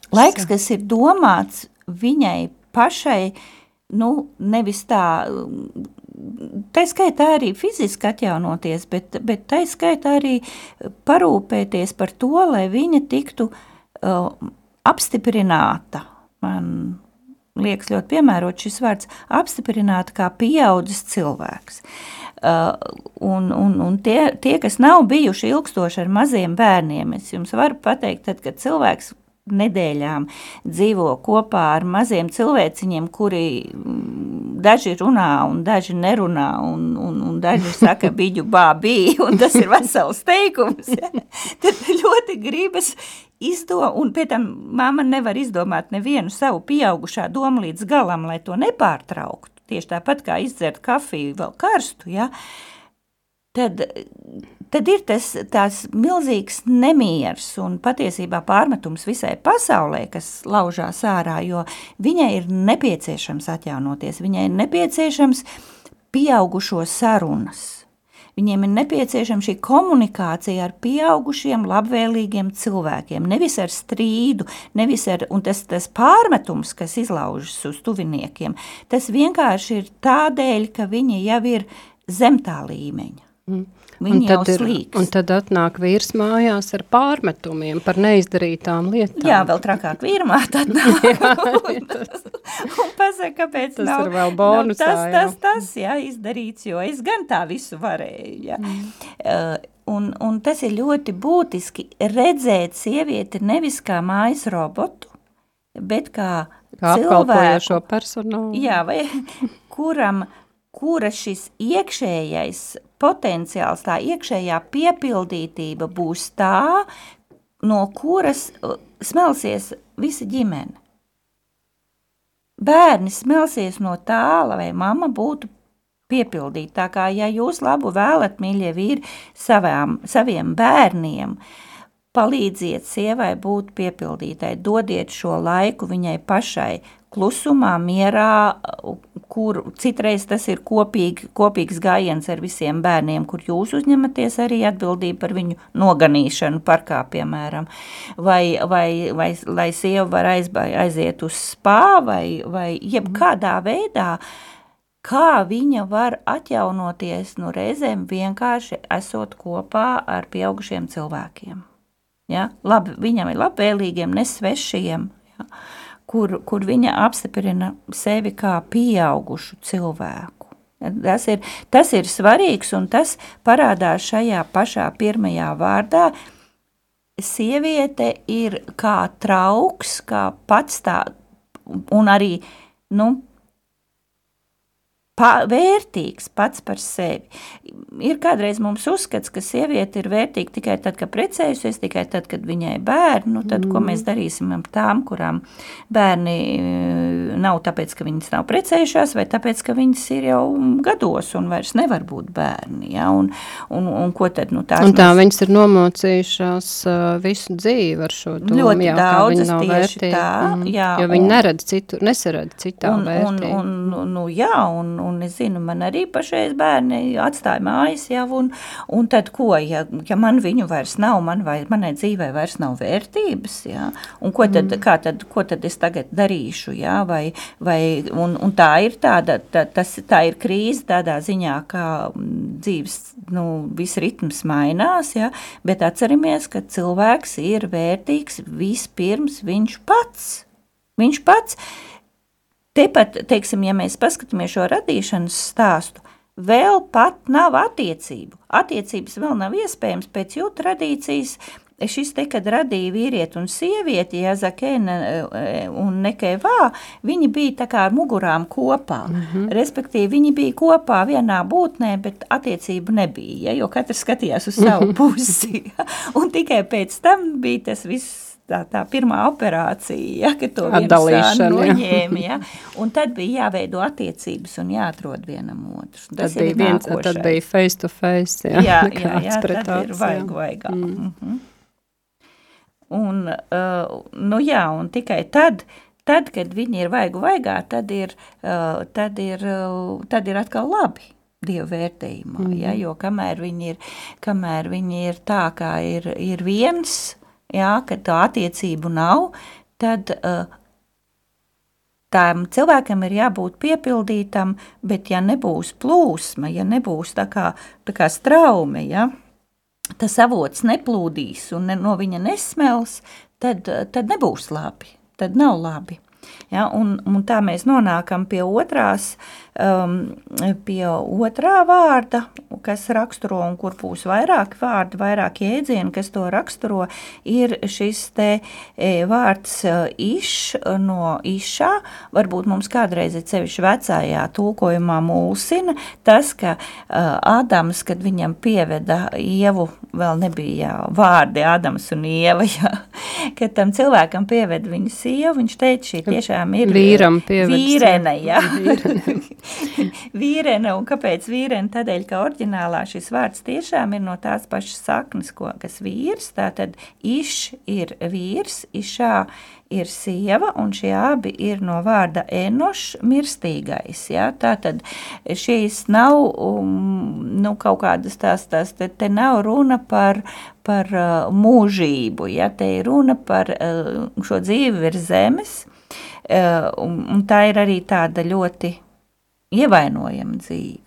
laiks, kas ir domāts viņai pašai, nu, nevis tā, tā skaitā arī fiziski atjaunoties, bet, bet tā skaitā arī parūpēties par to, lai viņa tiktu uh, apstiprināta. Man liekas ļoti piemērot šis vārds apstiprināta kā pieaudzis cilvēks. Uh, un, un, un tie, tie, kas nav bijuši ilgstoši ar maziem bērniem, es jums varu pateikt, tad, kad cilvēks nedēļām dzīvo kopā ar maziem cilvēciņiem, kuri mm, daži runā un daži nerunā, un, un, un daži saka [laughs] biģu bābī, un tas ir vesels teikums. Ja? [laughs] Tad ļoti gribas izdomāt, un pēc tam mamma nevar izdomāt nevienu savu pieaugušā domu līdz galam, lai to nepārtrauktu. Tieši tāpat kā izdzert kafiju vēl karstu, ja? Tad tad ir tas milzīgs nemieris un patiesībā pārmetums visai pasaulē, kas laužās ārā, jo viņai ir nepieciešams atjaunoties, viņai ir nepieciešams pieaugušo sarunas. Viņiem ir nepieciešama šī komunikācija ar pieaugušiem, labvēlīgiem cilvēkiem. Nevis ar strīdu, nevis ar tas, tas pārmetums, kas izlaužas uz tuviniekiem. Tas vienkārši ir tādēļ, ka viņi jau ir zem tā līmeņa. Mm. Viņi un tad, ir, un tad atnāk vīrs mājās ar pārmetumiem par neizdarītām lietām. Jā, vēl trakāk vīrmāt atnāk. [laughs] jā, [laughs] tas, un pasaka, kāpēc tas nav, ir vēl bonusā. Nav tas, tas, tas, jā, izdarīts, jo es gan tā visu varēju. Jā. Mm. Uh, un, un tas ir ļoti būtiski redzēt sievieti nevis kā mājas robotu, bet kā, kā cilvēku. personālu. Jā, vai kuram, kura šis iekšējais potenciāls, tā iekšējā piepildītība būs tā, no kuras uh, smelsies visa ģimene. Bērni smelsies no tā, lai mamma būtu piepildīta. Tā kā ja jūs labu vēlat, mīļie vīri, savām, saviem bērniem, palīdziet sievai būt piepildītai, dodiet šo laiku viņai pašai, klusumā, mierā, kur citreiz tas ir kopīgi, kopīgs gājiens ar visiem bērniem, kur jūs uzņematies arī atbildību par viņu noganīšanu parkā, piemēram, vai, vai, vai lai sieva var aizbā, aiziet uz spā, vai, vai jebkādā veidā, kā viņa var atjaunoties no reizēm vienkārši esot kopā ar pieaugušiem cilvēkiem. Ja? Labi, viņam ir labvēlīgiem, nesvešiem, ja? Kur, kur viņa apstiprina sevi kā pieaugušu cilvēku. Tas ir, tas ir svarīgs, un tas parādās šajā pašā pirmajā vārdā. Sieviete ir kā trauks, kā pats tā, un arī nu, pa, vērtīgs pats par sevi. Ir kādreiz mums uzskats, ka sieviete ir vērtīga tikai tad, kad precējusies, tikai tad, kad viņai ir bērni. Nu, tad, mm. Ko mēs darīsim ar tām, kurām bērni eh, nav tāpēc, ka viņas nav precējušās, vai tāpēc, ka viņas ir jau gados un vairs nevar būt bērni. Ja? Un, un, un ko tad nu, tās un tā mēs... viņas ir nomocījušās uh, visu dzīvi ar šo domu, ļoti jā, daudzas tieši vērtīga. tā. Mhm. Jā, jo viņi un- neredz citu, nesaredz citā Un, un, vērtību. un, nu, jā, un, un es zinu, man arī pašreiz bērni atstāja mājas jau, un, un tad ko, ja, ja man viņu vairs nav, man vai, manai dzīvē vairs nav vērtības, jā, un ko tad, mm. kā tad, ko tad es tagad darīšu, jā, vai, vai, un, un tā ir tāda, tā, tas, tā ir krīze tādā ziņā, kā mm, dzīves, nu, viss ritms mainās, jā, bet atceramies, ka cilvēks ir vērtīgs vispirms viņš pats. Viņš pats, tepat, teiksim, ja mēs paskatāmies šo radīšanas stāstu, vēl pat nav attiecību. Attiecības vēl nav iespējams pēc jūtu tradīcijas. Šis te, kad radīja vīrieti un sievieti, ja Zakēna un Nekevā, viņi bija tā kā ar mugurām kopā. Mm -hmm. Respektīvi, viņi bija kopā vienā būtnē, bet attiecību nebija, ja, jo katrs skatījās uz savu [laughs] pusi. [laughs] Un tikai pēc tam bija tas viss tā, tā pirmā operācija, ja, kad to Atdalīšana, noņēma. Ja, un tad bija jāveido attiecības un jāatrod vienam otru. Un Tad Tas bija, ir viens, nākošais. tad bija face to face, jā, jā, jā, jā, tad ir aci, vajag, vajag. Mm. Mm -hmm. Un, uh, nu jā, un tikai tad, tad, kad viņi ir vaigu vaigā, tad ir, uh, tad ir, uh, tad ir atkal labi. Dievu vērtējumā, mm. ja, jo kamēr viņi ir, kamēr viņi ir tā, kā ir, ir viens, jā, kad tā attiecību nav, tad uh, tam cilvēkam ir jābūt piepildītam, bet ja nebūs plūsma, ja nebūs tā kā, tā kā straume, ja, tas avots neplūdīs un ne, no viņa nesmels, tad, tad nebūs labi, tad nav labi. Ja, un, un tā mēs nonākam pie otrās, um, pie otrā vārda, kas raksturo un kur būs vairāk vārdi, vairāk jēdzieni, kas to raksturo, ir šis te e, vārds e, iš no išā. Varbūt mums kādreiz ir sevišķi vecājā tulkojumā mulsina tas, ka uh, Ādams, kad viņam pieveda ievu, vēl nebija vārdi Ādams un ieva, [laughs] ja, kad tam cilvēkam pieveda viņa sievu, viņš teica, šī tiešām ir Vīram pieved vīrene, ja. vīrene, [laughs] [laughs] un kāpēc vīrene? Tādēļ, ka oriģinālā šis vārds tiešām ir no tās pašas saknes, ko, kas vīrs, tātad iš ir vīrs, išā ir sieva, un šie abi ir no vārda enošs mirstīgais, ja. Tātad šīs nav, um, nu, kaut kādas tās, tās te, te nav runa par, par uh, mūžību, ja, te ir runa par uh, šo dzīvi virs zemes, uh, un, un tā ir arī tāda ļoti ievainojama dzīve.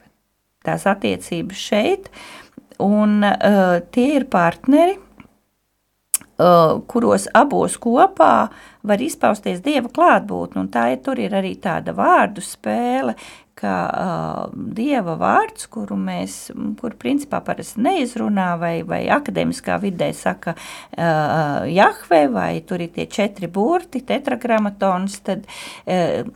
Tās attiecības šeit, un uh, tie ir partneri, uh, kuros abos kopā var izpausties dieva klātbūtne. Tā ir, tur ir arī tāda vārdu spēle, ka uh, dieva vārds, kuru mēs, kur principā parasti neizrunā, vai, vai akadēmiskā vidē saka uh, Jahve, vai tur ir tie četri burti, tetragrammatons, tad uh,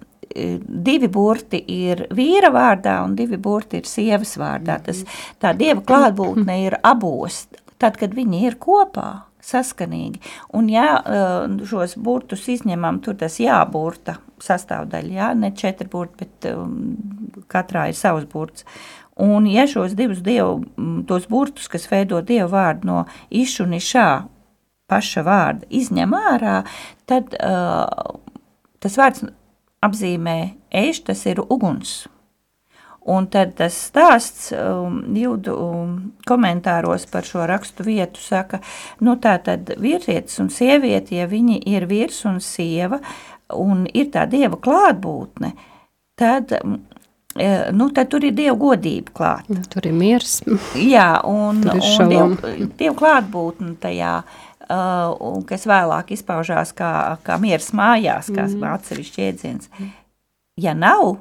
divi burti ir vīra vārdā un divi burti ir sievas vārdā. Tas, tā dieva klātbūtne ir abos, tad, kad viņi ir kopā saskanīgi. Un ja šos burtus izņemam, tur tas jāburta sastāvdaļa, jā, ne četri burti, bet um, katrā ir savs burts. Un ja šos divus dievu, tos burtus, kas veido dievu vārdu no išu un išā, paša vārda izņem ārā, tad uh, tas vārds apzīmē ēš, tas ir uguns. Un tad tas stāsts um, jūdu um, komentāros par šo rakstu vietu saka, nu tā tad vīrietis un sieviete, ja viņi ir vīrs un sieva un ir tā dieva klātbūtne, tad, e, nu, tad tur ir dieva godība klāt. Tur ir miers. Jā, un, un dieva, dieva klātbūtne tajā, uh, kas vēlāk izpaužās kā, kā miers mājās, kā mm. atsevišķi iedziens. Ja nav,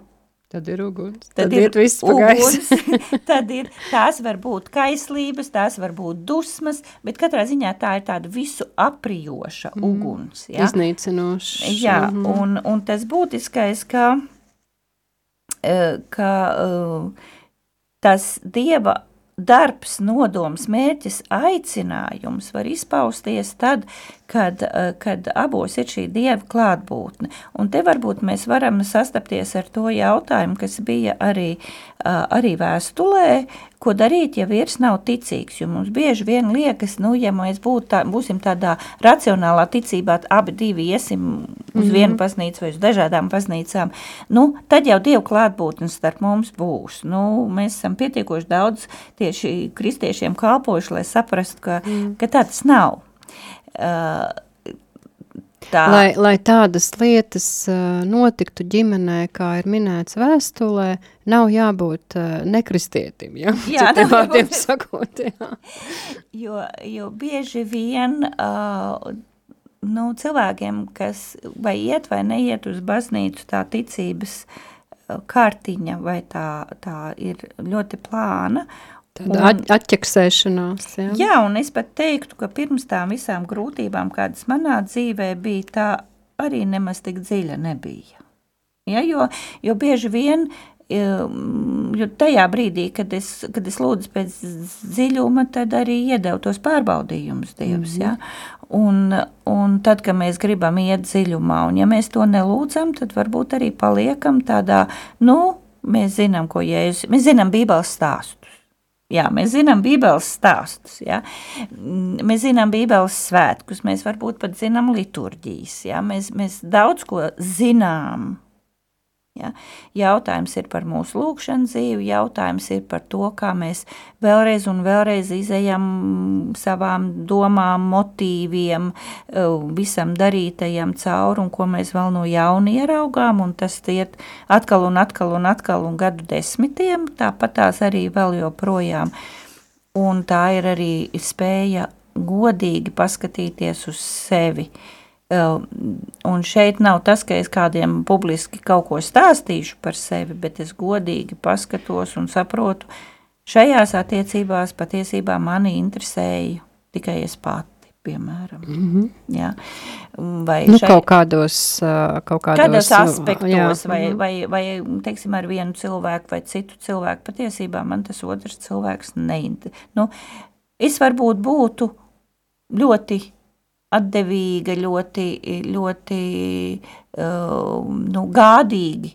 Tad ir uguns. Tad, tad ir, ir viss uguns. [laughs] [laughs] tad ir, tās var būt kaislības, tās var būt dusmas, bet katrā ziņā tā ir tāda visu aprijoša mm. uguns. Ja? Iznīcinoša. Jā, mm -hmm. un, un tas būtiskais, ka, eh, ka eh, tas Dieva darbs, nodoms, mērķis, aicinājums var izpausties tad, kad, eh, kad abos ir šī dieva klātbūtne. Un te varbūt mēs varam sastapties ar to jautājumu, kas bija arī, arī vēstulē, ko darīt, ja vīrs nav ticīgs. Jo mums bieži vien liekas, nu, ja mēs būt tā, būsim tādā racionālā ticībā, abi divi iesim uz mm -hmm. vienu baznīcu vai uz dažādām baznīcām, nu, tad jau dievu klātbūtnes starp mums būs. Nu, mēs esam pietiekoši daudz tieši kristiešiem kalpojuši, lai saprastu, ka, mm. ka tā tas nav. Uh, tā. Lai, lai tādas lietas notiktu ģimenē, kā ir minēts vēstulē, nav jābūt nekristietim, ja? Jā, Citiem vārdiem sakot, jā. Jo, jo bieži vien uh, nu, cilvēkiem, kas vai iet vai neiet uz baznīcu, tā ticības kārtiņa vai tā, tā ir ļoti plāna, Tāda un, atķeksēšanās. Jā. jā, un es pat teiktu, ka pirms tām visām grūtībām, kādas manā dzīvē bija, tā arī nemaz tik dziļa nebija. Ja, jo, jo bieži vien, jo tajā brīdī, kad es, kad es lūdzu pēc dziļuma, tad arī iedevu tos pārbaudījumus Dievs. Mm -hmm. ja? un, un tad, kad mēs gribam iet dziļumā, un ja mēs to nelūdzam, tad varbūt arī paliekam tādā, nu, mēs zinām, ko Jēzus, mēs zinām Bībeles stāstu. Jā, mēs zinām Bībeles stāstus, ja? mēs zinām Bībeles svētkus, mēs varbūt pat zinām liturģijas, ja? mēs, mēs daudz ko zinām. Ja? Jautājums ir par mūsu lūkšanu dzīvi, jautājums ir par to, kā mēs vēlreiz un vēlreiz izējam savām domām, motīviem, e, visam darītajam cauri un ko mēs vēl no jauna ieraugām, tas iet atkal un atkal un atkal un gadu desmitiem, tāpat tās arī vēl joprojām. Un tā ir arī spēja godīgi paskatīties uz sevi, uh, Un šeit nav tas, ka es kādiem publiski kaut ko stāstīšu par sevi, bet es godīgi paskatos un saprotu, šajās attiecībās patiesībā mani interesēja tikai es pati. Piemēram, mm -hmm. jā. vai nu, šai, kaut kādos, kaut kādos, kādos aspektos, jā. vai, vai, vai teiksim, ar vienu cilvēku vai citu cilvēku. Patiesībā man tas otrs cilvēks neinteresē. Nu, es varbūt būtu ļoti atdevīga, ļoti, ļoti uh, nu, gādīgi,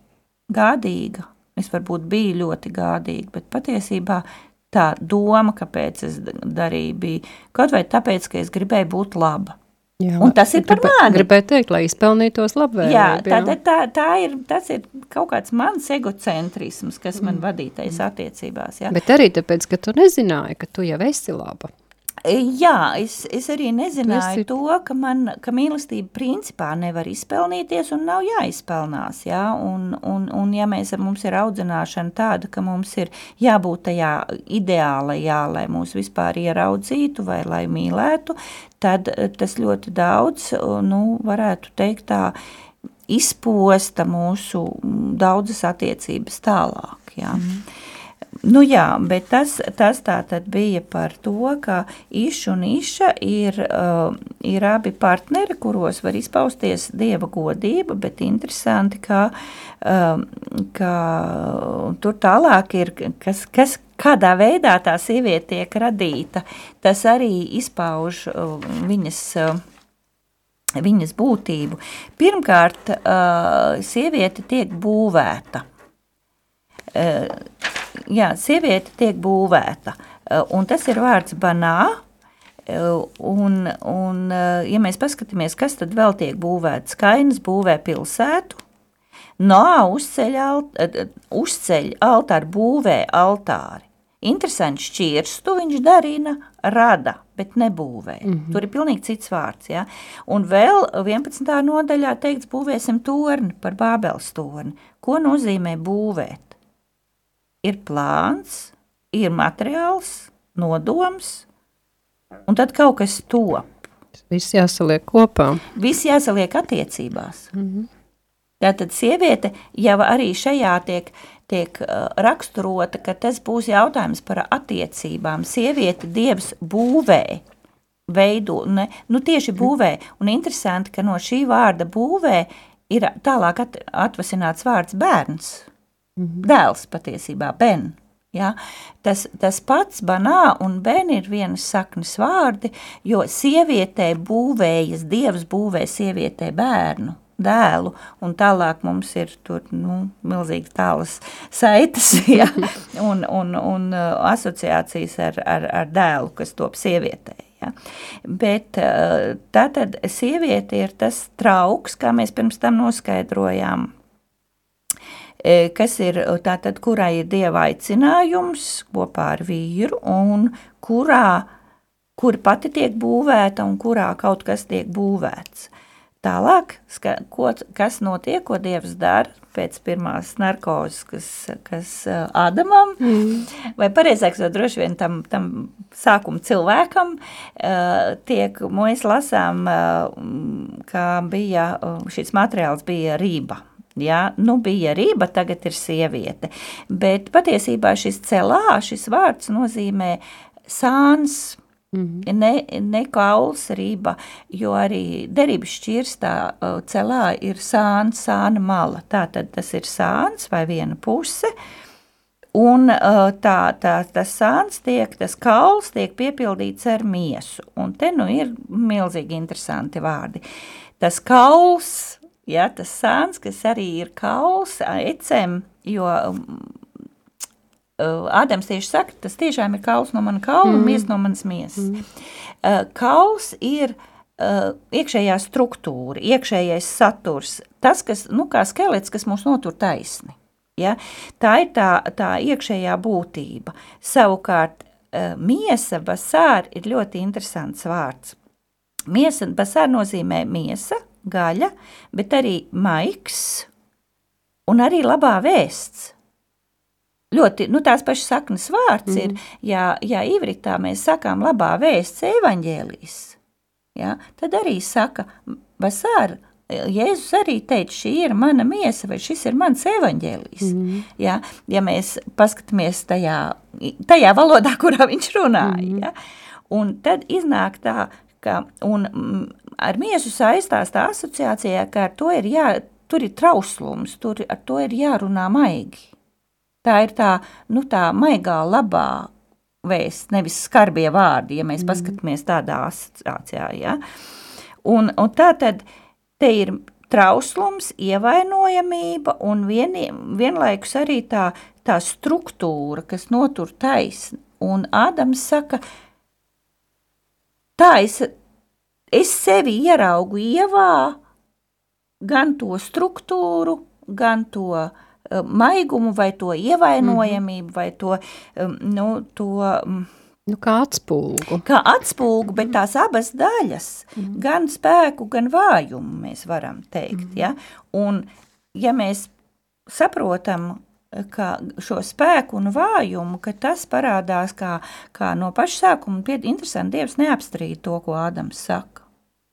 gādīga. Es varbūt biju ļoti gādīga, bet patiesībā tā doma, kāpēc es darīju, bija kaut vai tāpēc, ka es gribēju būt laba. Jā, un tas ir par mani. Gribēju teikt, lai izpelnītos labvēlību. Jā, tā, tā, tā, tā ir, tas ir kaut kāds mans egocentrisms, kas man mm. vadītais attiecībās. Jā. Bet arī tāpēc, ka tu nezināji, ka tu jau esi laba. Jā, es, es arī nezināju to, ka, man, ka mīlestība principā nevar izpelnīties un nav jāizpelnās. Jā? Un, un, un ja mēs, mums ir audzināšana tāda, ka mums ir jābūt tajā ideālajā, lai mūs vispār ieraudzītu vai lai mīlētu, tad tas ļoti daudz, nu, varētu teikt tā, izposta mūsu daudzas attiecības tālāk. Jā. Mm. Nu jā, bet tas, tas tā tad bija par to, ka Iša un Iša ir, uh, ir abi partneri, kuros var izpausties dieva godība, bet interesanti, ka, uh, ka tur tālāk ir, kas, kas, kādā veidā tā sieviete tiek radīta, tas arī izpauž uh, viņas. Uh, Viņas būtību. Pirmkārt, uh, sieviete tiek būvēta. Uh, jā, sieviete tiek būvēta. Eh, un tas ir vārds banā, Un, un, ja mēs paskatāmies, kas tad vēl tiek būvēts, Kainas būvē pilsētu, Noā uzceļ, alt, uzceļ altāru, būvē altāri. Interesanti šķirstu viņš darīja, rada, bet nebūvē. Mm -hmm. Tur ir pilnīgi cits vārds. Ja? Un vēl 11. nodaļā teikts, būvēsim torni par Bābeles torni. Ko nozīmē būvēt? Ir plāns, ir materiāls, nodoms, un tad kaut kas top. Viss jāsaliek kopā. Viss jāsaliek attiecībās. Mm -hmm. Tātad sieviete jau arī šajā tiek, tiek uh, raksturota, ka tas būs jautājums par attiecībām. Sieviete dievs būvē, veido, ne, nu tieši būvē, un interesanti, ka no šī vārda būvē ir tālāk at, atvasināts vārds bērns. Dēls patiesībā, ben. Ja? Tas, tas pats banā un ben ir vienas saknes vārdi, jo sievietē būvējas, dievs būvē sievietē bērnu dēlu, un tālāk mums ir tur nu, milzīgi tālas saites [laughs] ja, un, un, un uh, asociācijas ar, ar, ar dēlu, kas top sievietē. Ja. Bet uh, tātad sieviete ir tas trauks, kā mēs pirms tam noskaidrojām, kas ir tātad, kurai ir dieva aicinājums kopā ar vīru un kurā, kur pati tiek būvēta un kurā kaut kas tiek būvēts. Tālāk, ska, ko, kas notiek, ko Dievs dara pēc pirmās narkozes, kas, kas uh, Ādamam, mm. vai pareizāk, vai droši vien tam, tam sākuma cilvēkam, uh, tiek, mēs lasām, ka bija, šis materiāls bija rība. Ja, nu bija rība, tagad ir sieviete, bet patiesībā šis celā, šis vārds nozīmē sāns, Mm -hmm. ne, ne kauls rība, jo arī derības šķirstā celā ir sāns, sāna mala. Tātad tas ir sāns vai viena puse, un tā, tā, tas sāns tiek, tas kauls tiek piepildīts ar miesu. Un te nu ir milzīgi interesanti vārdi. Tas kauls, ja, tas sāns, kas arī ir kauls, ecem, jo Ādams tieši saka, tas tiešām ir kauls no manas kaula mm. un miesa no manas miesas. Mm. Kauls ir uh, iekšējā struktūra, iekšējais saturs, tas, kas, nu, kā skelets, kas mūs notur taisni. Ja? Tā ir tā, tā iekšējā būtība. Savukārt, uh, miesa, basār, ir ļoti interesants vārds. Miesa, basār nozīmē miesa, gaļa, bet arī maiks un arī labā vēsts ļoti nu, tās pašas saknes vārds mm. ir, ja, ja ivritā mēs sakām labā vēsts evaņģēlijas, ja, tad arī saka, vasāra, Jēzus arī teica, šī ir mana miesa, vai šis ir mans evaņģēlijs. Mm. Ja, ja mēs paskatāmies tajā, tajā valodā, [laughs] kurā viņš runāja. Mm. Ja, un tad iznāk tā, ka un, ar miesu saistās tā asociācijā, ka ar to ir, jā, tur ir trauslums, tur ar to ir jārunā maigi. Tā ir tā, nu, tā maigā, labā vēsts, nevis skarbie vārdi, ja mēs mm. paskatāmies tādā asociācijā. Ja? Un, un tā tad te ir trauslums, ievainojamība un vien, vienlaikus arī tā, tā struktūra, kas notur taisni. Un Ādams saka, tā es, es sevi ieraugu ievā, gan to struktūru, gan to uh, Eh, maigumu, vai to ievainojamību, mm -hmm. vai to, nu, to Nu, kā atspūgu. Kā atspūgu, bet tās abas daļas, mm. gan spēku, gan vājumu mēs varam teikt. Mm. Ja? Un, ja mēs saprotam, ka šo spēku un vājumu, ka tas parādās kā, kā no paša sākuma, interesanti, Dievs neapstrīd to, ko Ādams saka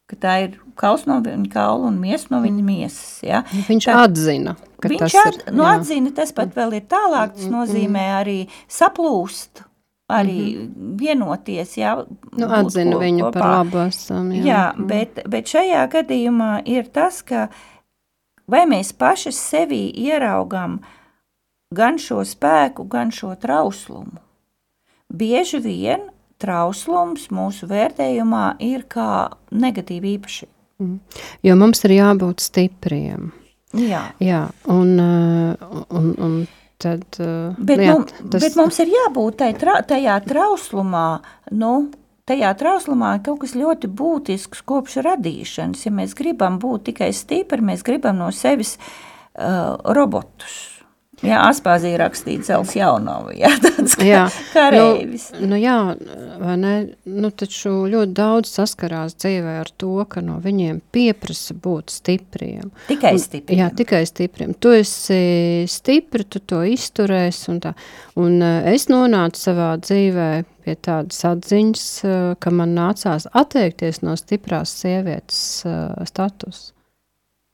ka tā ir kauls no viņa kaula un miesa no viņa miesas. Ja? Nu, viņš tā, atzina, viņš tas at, ir. Nu, atzina, tas pat vēl ir tālāk, tas nozīmē arī saplūst, arī mm -hmm. vienoties. Jā, nu, atzina ko, viņu kopā. par labu esam. Jā, jā mm. bet, bet šajā gadījumā ir tas, ka vai mēs paši sevi ieraugam gan šo spēku, gan šo trauslumu. Bieži vien trauslums mūsu vērtējumā ir kā negatīva īpašība. Mm. Jo mums ir jābūt stipriem. Jā, Jā un, uh, un, un tad. Uh, bet, jā, mums, tas... bet mums ir jābūt tra, tajā trauslumā, nu, tajā trauslumā kaut kas ļoti būtisks kopš radīšanas. Ja mēs gribam būt tikai stipri, mēs gribam no sevis uh, robotus. Jā, Aspāzija rakstīja cels jaunavu, jā, tāds jā. kareivis. Nu, nu jā, vai ne, nu taču ļoti daudz saskarās dzīvē ar to, ka no viņiem pieprasa būt stipriem. Tikai stipriem. Un, jā, tikai stipriem. Tu esi stipri, tu to izturēs un tā. Un uh, es nonācu savā dzīvē pie tādas atziņas, uh, ka man nācās atteikties no stiprās sievietes uh, status.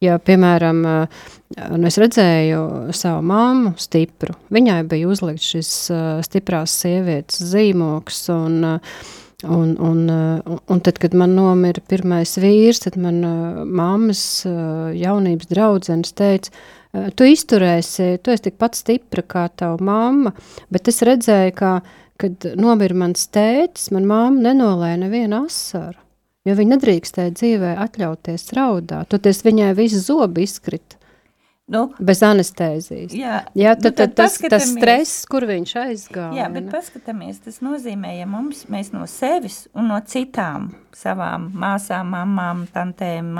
Ja, piemēram, nu es redzēju savu mammu stipru, viņai bija uzlikts šis stiprās sievietes zīmoks, un, un, un, un tad, kad man nomira pirmais vīrs, tad man mammas jaunības draudzenes teica, tu izturēsi, tu esi tikpat stipra kā tava mamma, bet es redzēju, ka, kad nomira mans tētis, man mamma nenolēja nevienu asaru jo viņa nedrīkstēja dzīvē atļauties raudāt. Toties viņai visi zobi izkrita. Nu, Bez anestēzijas. Jā, jā tad, nu, tad, tas, tas stress, kur viņš aizgāja. Jā, bet paskatāmies, tas nozīmē, ja mums, mēs no sevis un no citām savām māsām, mamām, tantēm,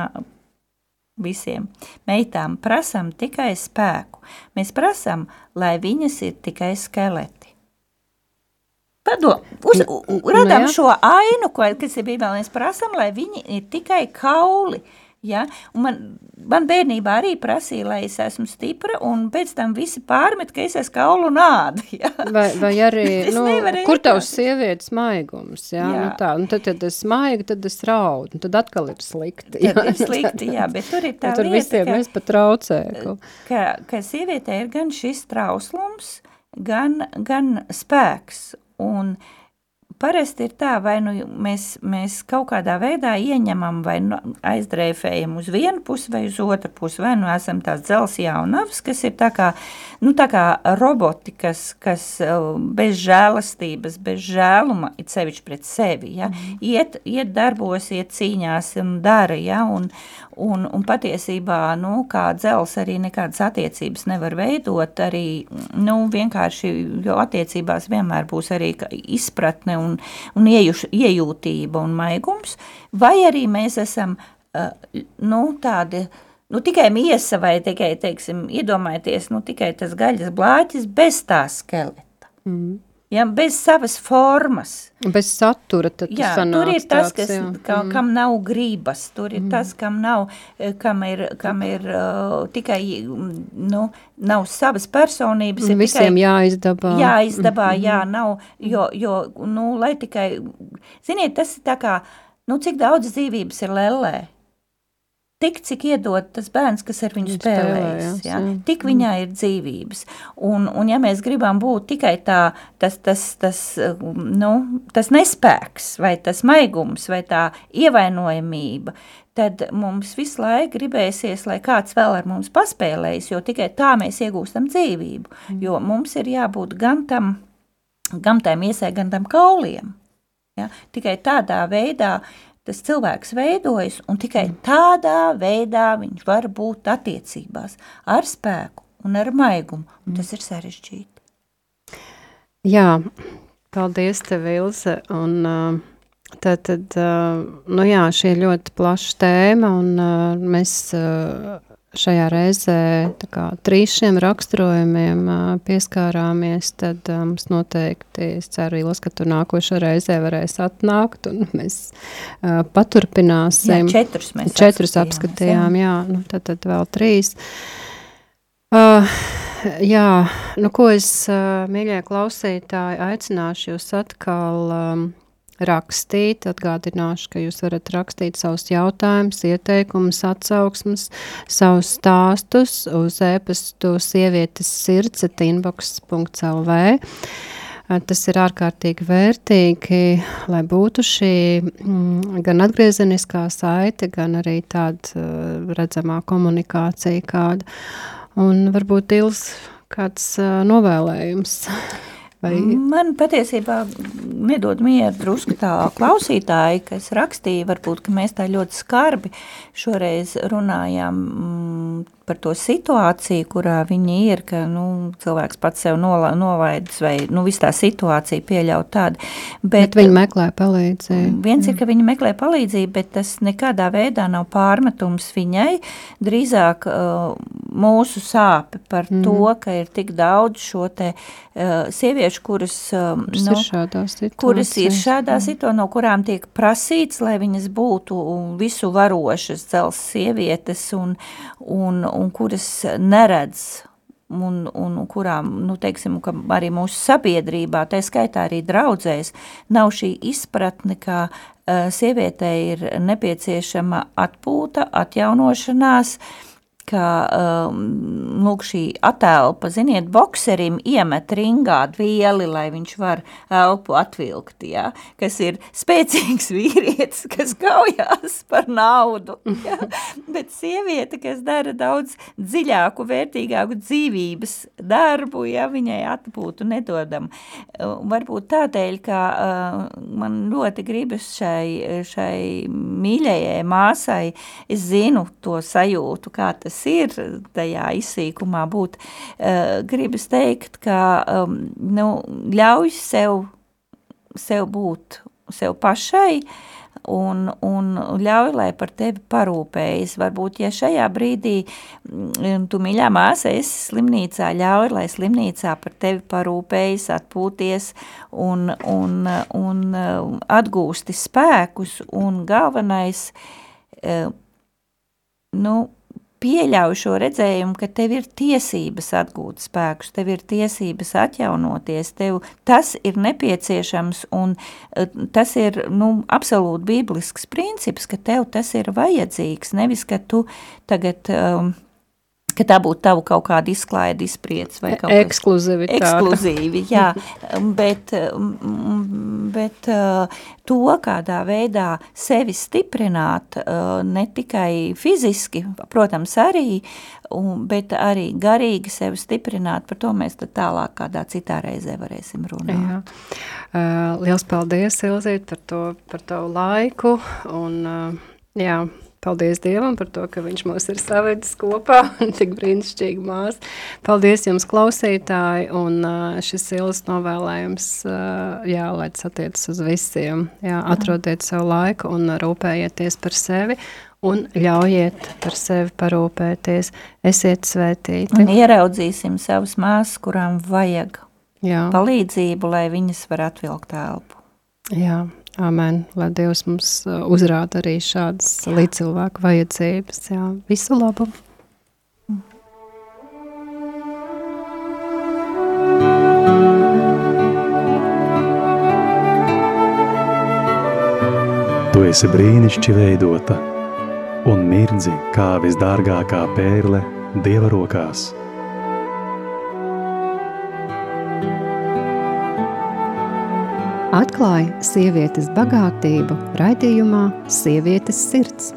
visiem meitām prasam tikai spēku. Mēs prasam, lai viņas ir tikai skeleti. Padom, uz, radām šo ainu, ko, kas ir Bībelē, mēs prasam, lai viņi ir tikai kauli. Ja? Un man, man bērnībā arī prasīja, lai es esmu stipra, un pēc tam visi pārmet, ka es esmu kaulu un āda. Ja? Vai, vai arī, [laughs] nu, kur tavs sievietes maigums, ja? jā. Nu tā, un tad, tad es maigu, tad es raudu, un tad atkal ir slikti. Ja? Tad ir slikti, jā, bet tur ir tā tur lieta, visiem ka, mēs pat traucē. Ka, ka, ka sievietē ir gan šis trauslums, gan, gan spēks, Un parasti ir tā, vai nu mēs, mēs kaut kādā veidā ieņemam vai nu aizdreifējam uz vienu pusi vai uz otru pusi, vai nu esam tās dzels jaunavas, kas ir tā kā, nu tā kā roboti, kas, kas uh, bez žēlastības, bez žēluma, it sevišķi pret sevi, ja, mm. iet, iet darbos, iet cīņās un dara, ja, un, Un, un patiesībā, nu, kā dzels arī nekādas attiecības nevar veidot, arī, nu, vienkārši, jo attiecībās vienmēr būs arī izpratne un, un iejuš, iejūtība un maigums, vai arī mēs esam, uh, nu, tādi, nu, tikai miesa vai tikai, teiksim, iedomājieties, nu, tikai tas gaļas blāķis bez tā skeleta. Mm ja, bez savas formas. Bez satura tad jā, tur ir tas, tāds, kas, jā. Ka, mm. kam nav gribas, tur ir mm. tas, kam nav, eh, kam ir, kam ir uh, tikai, nu, nav savas personības. Ir Visiem tikai, jāizdabā. Jāizdabā, mm. jā, nav, jo, jo, nu, lai tikai, ziniet, tas ir tā kā, nu, cik daudz dzīvības ir lellē tik, cik iedod tas bērns, kas ar viņu spēlējas. Ja? Tik viņā ir dzīvības. Un, un ja mēs gribam būt tikai tā, tas, tas, tas, nu, tas nespēks, vai tas maigums, vai tā ievainojamība, tad mums visu laiku gribēsies, lai kāds vēl ar mums paspēlējas, jo tikai tā mēs iegūstam dzīvību. Mm. Jo mums ir jābūt gan tam, gan tam iesai, gan tam kauliem. Ja? Tikai tādā veidā tas cilvēks veidojas, un tikai tādā veidā viņš var būt attiecībās ar spēku un ar maigumu, un tas ir sarežģīti. Jā, paldies tev, Ilse, un uh, tad, tad uh, nu jā, šī ir ļoti plaša tēma, un uh, mēs uh, šajā reizē kā, trīs šiem raksturojumiem pieskārāmies, tad mums um, noteikti, es ceru, Ilas, ka tu nākošā reizē varēs atnākt, un mēs uh, paturpināsim. Jā, četrus mēs četrus apskatījām, jā, nu, tad, tad vēl trīs. Uh, jā, nu ko es, uh, mīļie klausītāji, aicināšu jūs atkal um, rakstīt. Atgādināšu, ka jūs varat rakstīt savus jautājumus, ieteikumus, atsauksmes, savus stāstus uz e-pastu sievietes sirds at inbox.lv. Tas ir ārkārtīgi vērtīgi, lai būtu šī mm, gan atgriezeniskā saite, gan arī tāda redzamā komunikācija kāda. Un varbūt Ils kāds novēlējums. Vai... Man patiesībā nedod mieru drusku tā klausītāji, kas rakstīja, varbūt, ka mēs tā ļoti skarbi šoreiz runājām, mm, par to situāciju, kurā viņi ir, ka nu, cilvēks pats sev nola, novaidis vai nu, viss tā situācija pieļaut tādu. Bet, bet viņi meklē palīdzību. Viens ir, ka viņi meklē palīdzību, bet tas nekādā veidā nav pārmetums viņai. Drīzāk uh, mūsu sāpe par mm. to, ka ir tik daudz šo te uh, sieviešu, kuras, um, nu, ir kuras ir šādā situācijā, no kurām tiek prasīts, lai viņas būtu visu varošas dzels sievietes un, un, un kuras neredz un, un kurām, nu, teiksim, arī mūsu sabiedrībā, tā skaitā arī draudzēs, nav šī izpratne, ka uh, sievietei ir nepieciešama atpūta, atjaunošanās, uh, ka um, lūk, šī atelpa, ziniet, bokserim iemet ringā vieli, lai viņš var elpu atvilkt, ja? kas ir spēcīgs [laughs] vīrietis, kas kaujās par naudu, ja? [laughs] bet sieviete, kas dara daudz dziļāku, vērtīgāku dzīvības darbu, ja viņai atpūtu nedodam. Varbūt tādēļ, ka uh, man ļoti gribas šai, šai mīļajai māsai, es zinu to sajūtu, kā tas tas ir tajā izsīkumā būt, uh, gribas teikt, ka um, nu, ļauj sev, sev būt sev pašai, un, un ļauj, lai par tevi parūpējas. Varbūt, ja šajā brīdī mm, tu, mīļā māsa, esi slimnīcā, ļauj, lai slimnīcā par tevi parūpējas, atpūties un, un, un atgūsti spēkus, un galvenais, nu, pieļauj šo redzējumu, ka tev ir tiesības atgūt spēkus, tev ir tiesības atjaunoties, tev tas ir nepieciešams un eh, tas ir nu, absolūti bīblisks princips, ka tev tas ir vajadzīgs, nevis, ka tu tagad um, ka tā būtu tavu kaut kāda izklaida, izpriec vai kaut kas ekskluzivitāte. Ekskluzīvi, jā, [laughs] bet, bet uh, to, kādā veidā sevi stiprināt, uh, ne tikai fiziski, protams, arī, bet arī garīgi sevi stiprināt, par to mēs tad tālāk kādā citā reizē varēsim runāt. Jā. Uh, liels paldies, Ilzīt, par to, par tavu laiku, un jā, Paldies Dievam par to, ka Viņš mūs ir savedis kopā, [laughs] tik brīnišķīgi mās. Paldies jums, klausītāji, un šis ilas novēlējums, jā, lai tas attiecas uz visiem. Jā, atrodiet savu laiku un rūpējieties par sevi un ļaujiet par sevi parūpēties. Esiet svētīti. Un ieraudzīsim savas māsas, kurām vajag Jā. palīdzību, lai viņas var atvilkt elpu. Jā, Amen. Lai Dievs mums uh, uzrāda arī šādas līdzcilvēku vajadzības. Jā, visu labu! Tu esi brīnišķīgi veidota un mirdzi kā visdārgākā pērle Dieva rokās. Atklāja sievietes bagātību raidījumā Sievietes sirds.